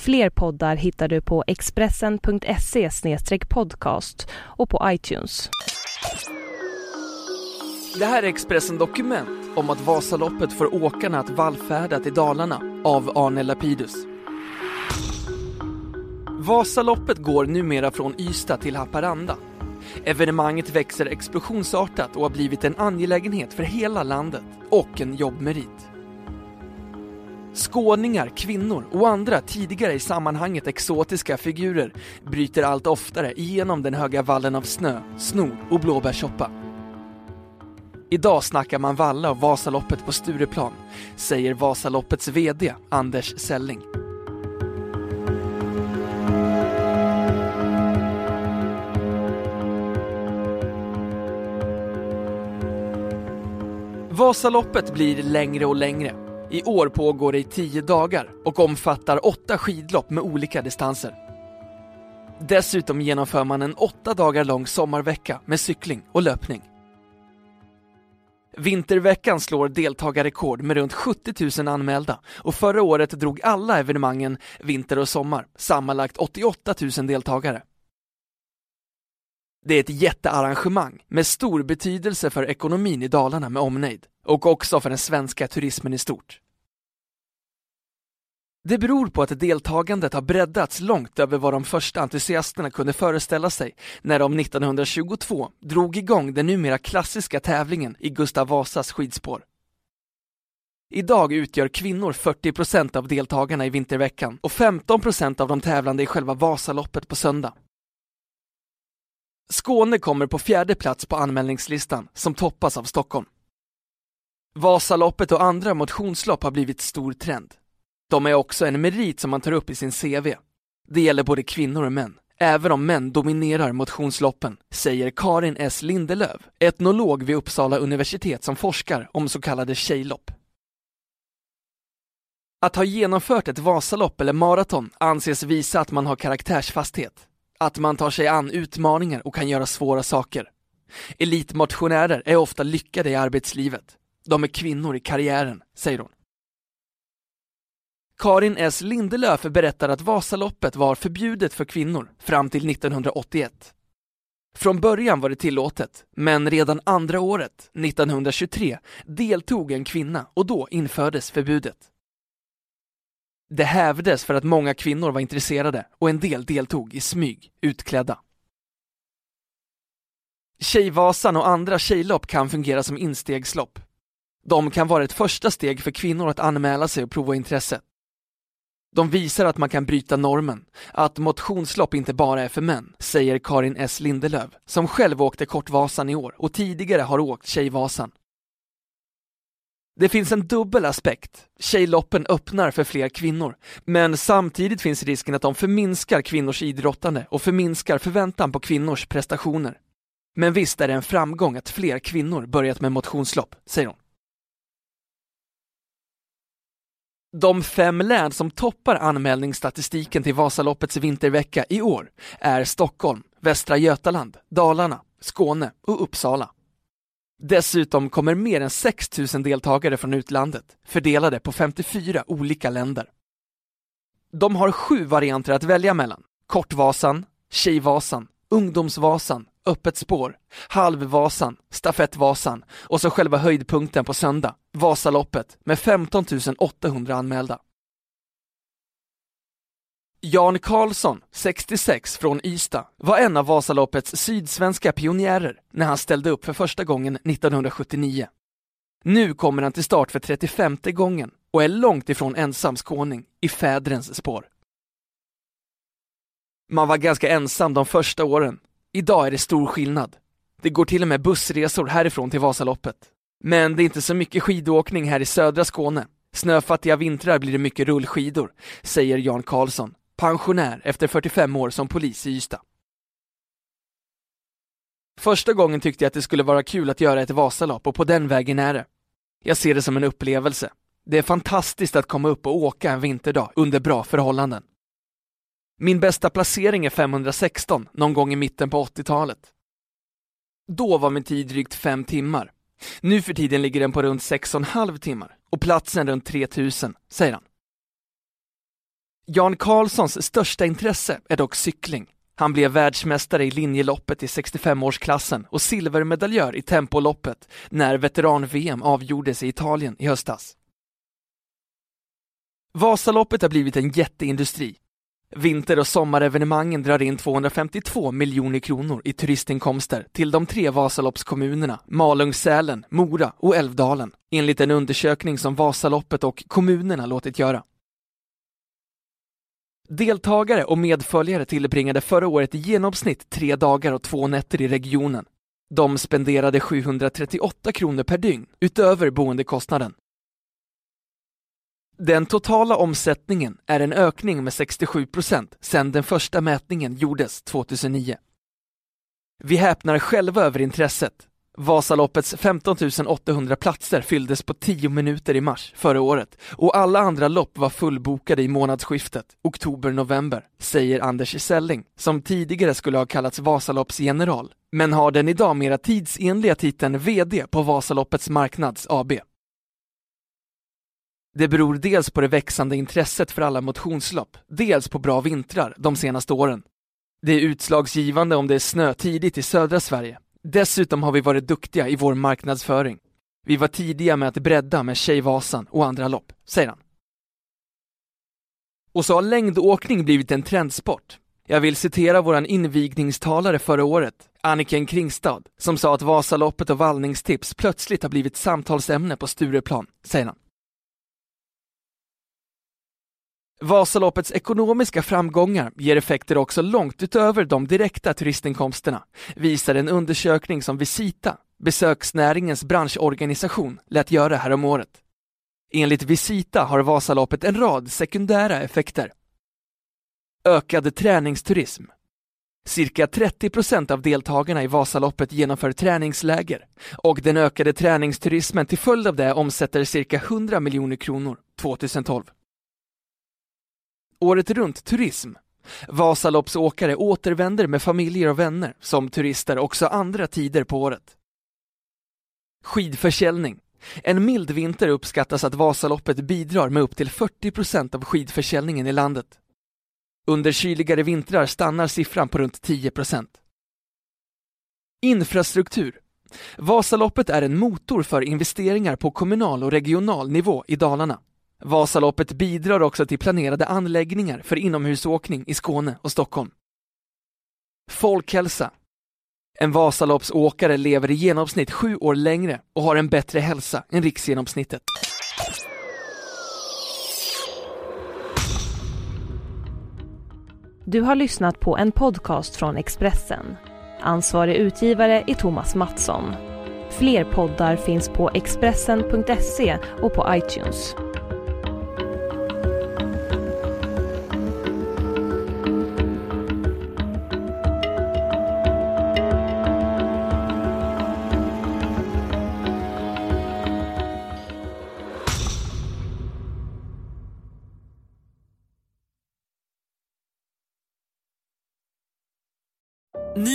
Fler poddar hittar du på expressen.se podcast och på iTunes. Det här är Expressen Dokument om att Vasaloppet får åkarna att vallfärda till Dalarna av Arne Lapidus. Vasaloppet går numera från Ystad till Haparanda. Evenemanget växer explosionsartat och har blivit en angelägenhet för hela landet och en jobbmerit. Skåningar, kvinnor och andra tidigare i sammanhanget exotiska figurer bryter allt oftare igenom den höga vallen av snö, snor och blåbärssoppa. Idag snackar man valla och Vasaloppet på Stureplan, säger Vasaloppets VD Anders Selling. Vasaloppet blir längre och längre. I år pågår det i tio dagar och omfattar åtta skidlopp med olika distanser. Dessutom genomför man en åtta dagar lång sommarvecka med cykling och löpning. Vinterveckan slår deltagarrekord med runt 70 000 anmälda och förra året drog alla evenemangen vinter och sommar sammanlagt 88 000 deltagare. Det är ett jättearrangemang med stor betydelse för ekonomin i Dalarna med omnejd och också för den svenska turismen i stort. Det beror på att deltagandet har breddats långt över vad de första entusiasterna kunde föreställa sig när de 1922 drog igång den numera klassiska tävlingen i Gustav Vasas skidspår. Idag utgör kvinnor 40% av deltagarna i vinterveckan och 15% av de tävlande i själva Vasaloppet på söndag. Skåne kommer på fjärde plats på anmälningslistan som toppas av Stockholm. Vasaloppet och andra motionslopp har blivit stor trend. De är också en merit som man tar upp i sin CV. Det gäller både kvinnor och män, även om män dominerar motionsloppen, säger Karin S Lindelöv, etnolog vid Uppsala universitet som forskar om så kallade tjejlopp. Att ha genomfört ett Vasalopp eller maraton anses visa att man har karaktärsfasthet, att man tar sig an utmaningar och kan göra svåra saker. Elitmotionärer är ofta lyckade i arbetslivet. De är kvinnor i karriären, säger hon. Karin S Lindelöf berättar att Vasaloppet var förbjudet för kvinnor fram till 1981. Från början var det tillåtet, men redan andra året, 1923, deltog en kvinna och då infördes förbudet. Det hävdes för att många kvinnor var intresserade och en del deltog i smyg, utklädda. Tjejvasan och andra tjejlopp kan fungera som instegslopp. De kan vara ett första steg för kvinnor att anmäla sig och prova intresset. De visar att man kan bryta normen, att motionslopp inte bara är för män, säger Karin S Lindelöv, som själv åkte Kortvasan i år och tidigare har åkt Tjejvasan. Det finns en dubbel aspekt. Tjejloppen öppnar för fler kvinnor, men samtidigt finns risken att de förminskar kvinnors idrottande och förminskar förväntan på kvinnors prestationer. Men visst är det en framgång att fler kvinnor börjat med motionslopp, säger hon. De fem län som toppar anmälningsstatistiken till Vasaloppets vintervecka i år är Stockholm, Västra Götaland, Dalarna, Skåne och Uppsala. Dessutom kommer mer än 6 000 deltagare från utlandet, fördelade på 54 olika länder. De har sju varianter att välja mellan. Kortvasan, Tjejvasan, Ungdomsvasan, Öppet spår, Halvvasan, Stafettvasan och så själva höjdpunkten på söndag, Vasaloppet med 15 800 anmälda. Jan Karlsson, 66, från Ystad, var en av Vasaloppets sydsvenska pionjärer när han ställde upp för första gången 1979. Nu kommer han till start för 35 gången och är långt ifrån ensam skåning i fädrens spår. Man var ganska ensam de första åren. Idag är det stor skillnad. Det går till och med bussresor härifrån till Vasaloppet. Men det är inte så mycket skidåkning här i södra Skåne. Snöfattiga vintrar blir det mycket rullskidor, säger Jan Karlsson, pensionär efter 45 år som polis i Ystad. Första gången tyckte jag att det skulle vara kul att göra ett Vasalopp och på den vägen är det. Jag ser det som en upplevelse. Det är fantastiskt att komma upp och åka en vinterdag under bra förhållanden. Min bästa placering är 516, någon gång i mitten på 80-talet. Då var min tid drygt fem timmar. Nu för tiden ligger den på runt sex och en halv timmar och platsen runt 3000, säger han. Jan Karlssons största intresse är dock cykling. Han blev världsmästare i linjeloppet i 65-årsklassen och silvermedaljör i tempoloppet när veteran-VM avgjordes i Italien i höstas. Vasaloppet har blivit en jätteindustri. Vinter och sommarevenemangen drar in 252 miljoner kronor i turistinkomster till de tre Vasaloppskommunerna Malung, Sälen, Mora och Älvdalen, enligt en undersökning som Vasaloppet och kommunerna låtit göra. Deltagare och medföljare tillbringade förra året i genomsnitt tre dagar och två nätter i regionen. De spenderade 738 kronor per dygn utöver boendekostnaden. Den totala omsättningen är en ökning med 67 procent sedan den första mätningen gjordes 2009. Vi häpnar själva över intresset. Vasaloppets 15 800 platser fylldes på 10 minuter i mars förra året och alla andra lopp var fullbokade i månadsskiftet, oktober-november, säger Anders Selling, som tidigare skulle ha kallats Vasaloppsgeneral, men har den idag mera tidsenliga titeln VD på Vasaloppets Marknads AB. Det beror dels på det växande intresset för alla motionslopp, dels på bra vintrar de senaste åren. Det är utslagsgivande om det är snö tidigt i södra Sverige. Dessutom har vi varit duktiga i vår marknadsföring. Vi var tidiga med att bredda med Tjejvasan och andra lopp, säger han. Och så har längdåkning blivit en trendsport. Jag vill citera våran invigningstalare förra året, Anniken Kringstad, som sa att Vasaloppet och vallningstips plötsligt har blivit samtalsämne på Stureplan, säger han. Vasaloppets ekonomiska framgångar ger effekter också långt utöver de direkta turistinkomsterna, visar en undersökning som Visita, besöksnäringens branschorganisation, lät göra häromåret. Enligt Visita har Vasaloppet en rad sekundära effekter. Ökad träningsturism. Cirka 30 procent av deltagarna i Vasaloppet genomför träningsläger och den ökade träningsturismen till följd av det omsätter cirka 100 miljoner kronor 2012 året runt turism. Vasaloppsåkare återvänder med familjer och vänner som turister också andra tider på året. Skidförsäljning. En mild vinter uppskattas att Vasaloppet bidrar med upp till 40 procent av skidförsäljningen i landet. Under kyligare vintrar stannar siffran på runt 10 procent. Infrastruktur. Vasaloppet är en motor för investeringar på kommunal och regional nivå i Dalarna. Vasaloppet bidrar också till planerade anläggningar för inomhusåkning i Skåne och Stockholm. Folkhälsa. En Vasaloppsåkare lever i genomsnitt sju år längre och har en bättre hälsa än riksgenomsnittet. Du har lyssnat på en podcast från Expressen. Ansvarig utgivare är Thomas Mattsson. Fler poddar finns på Expressen.se och på iTunes.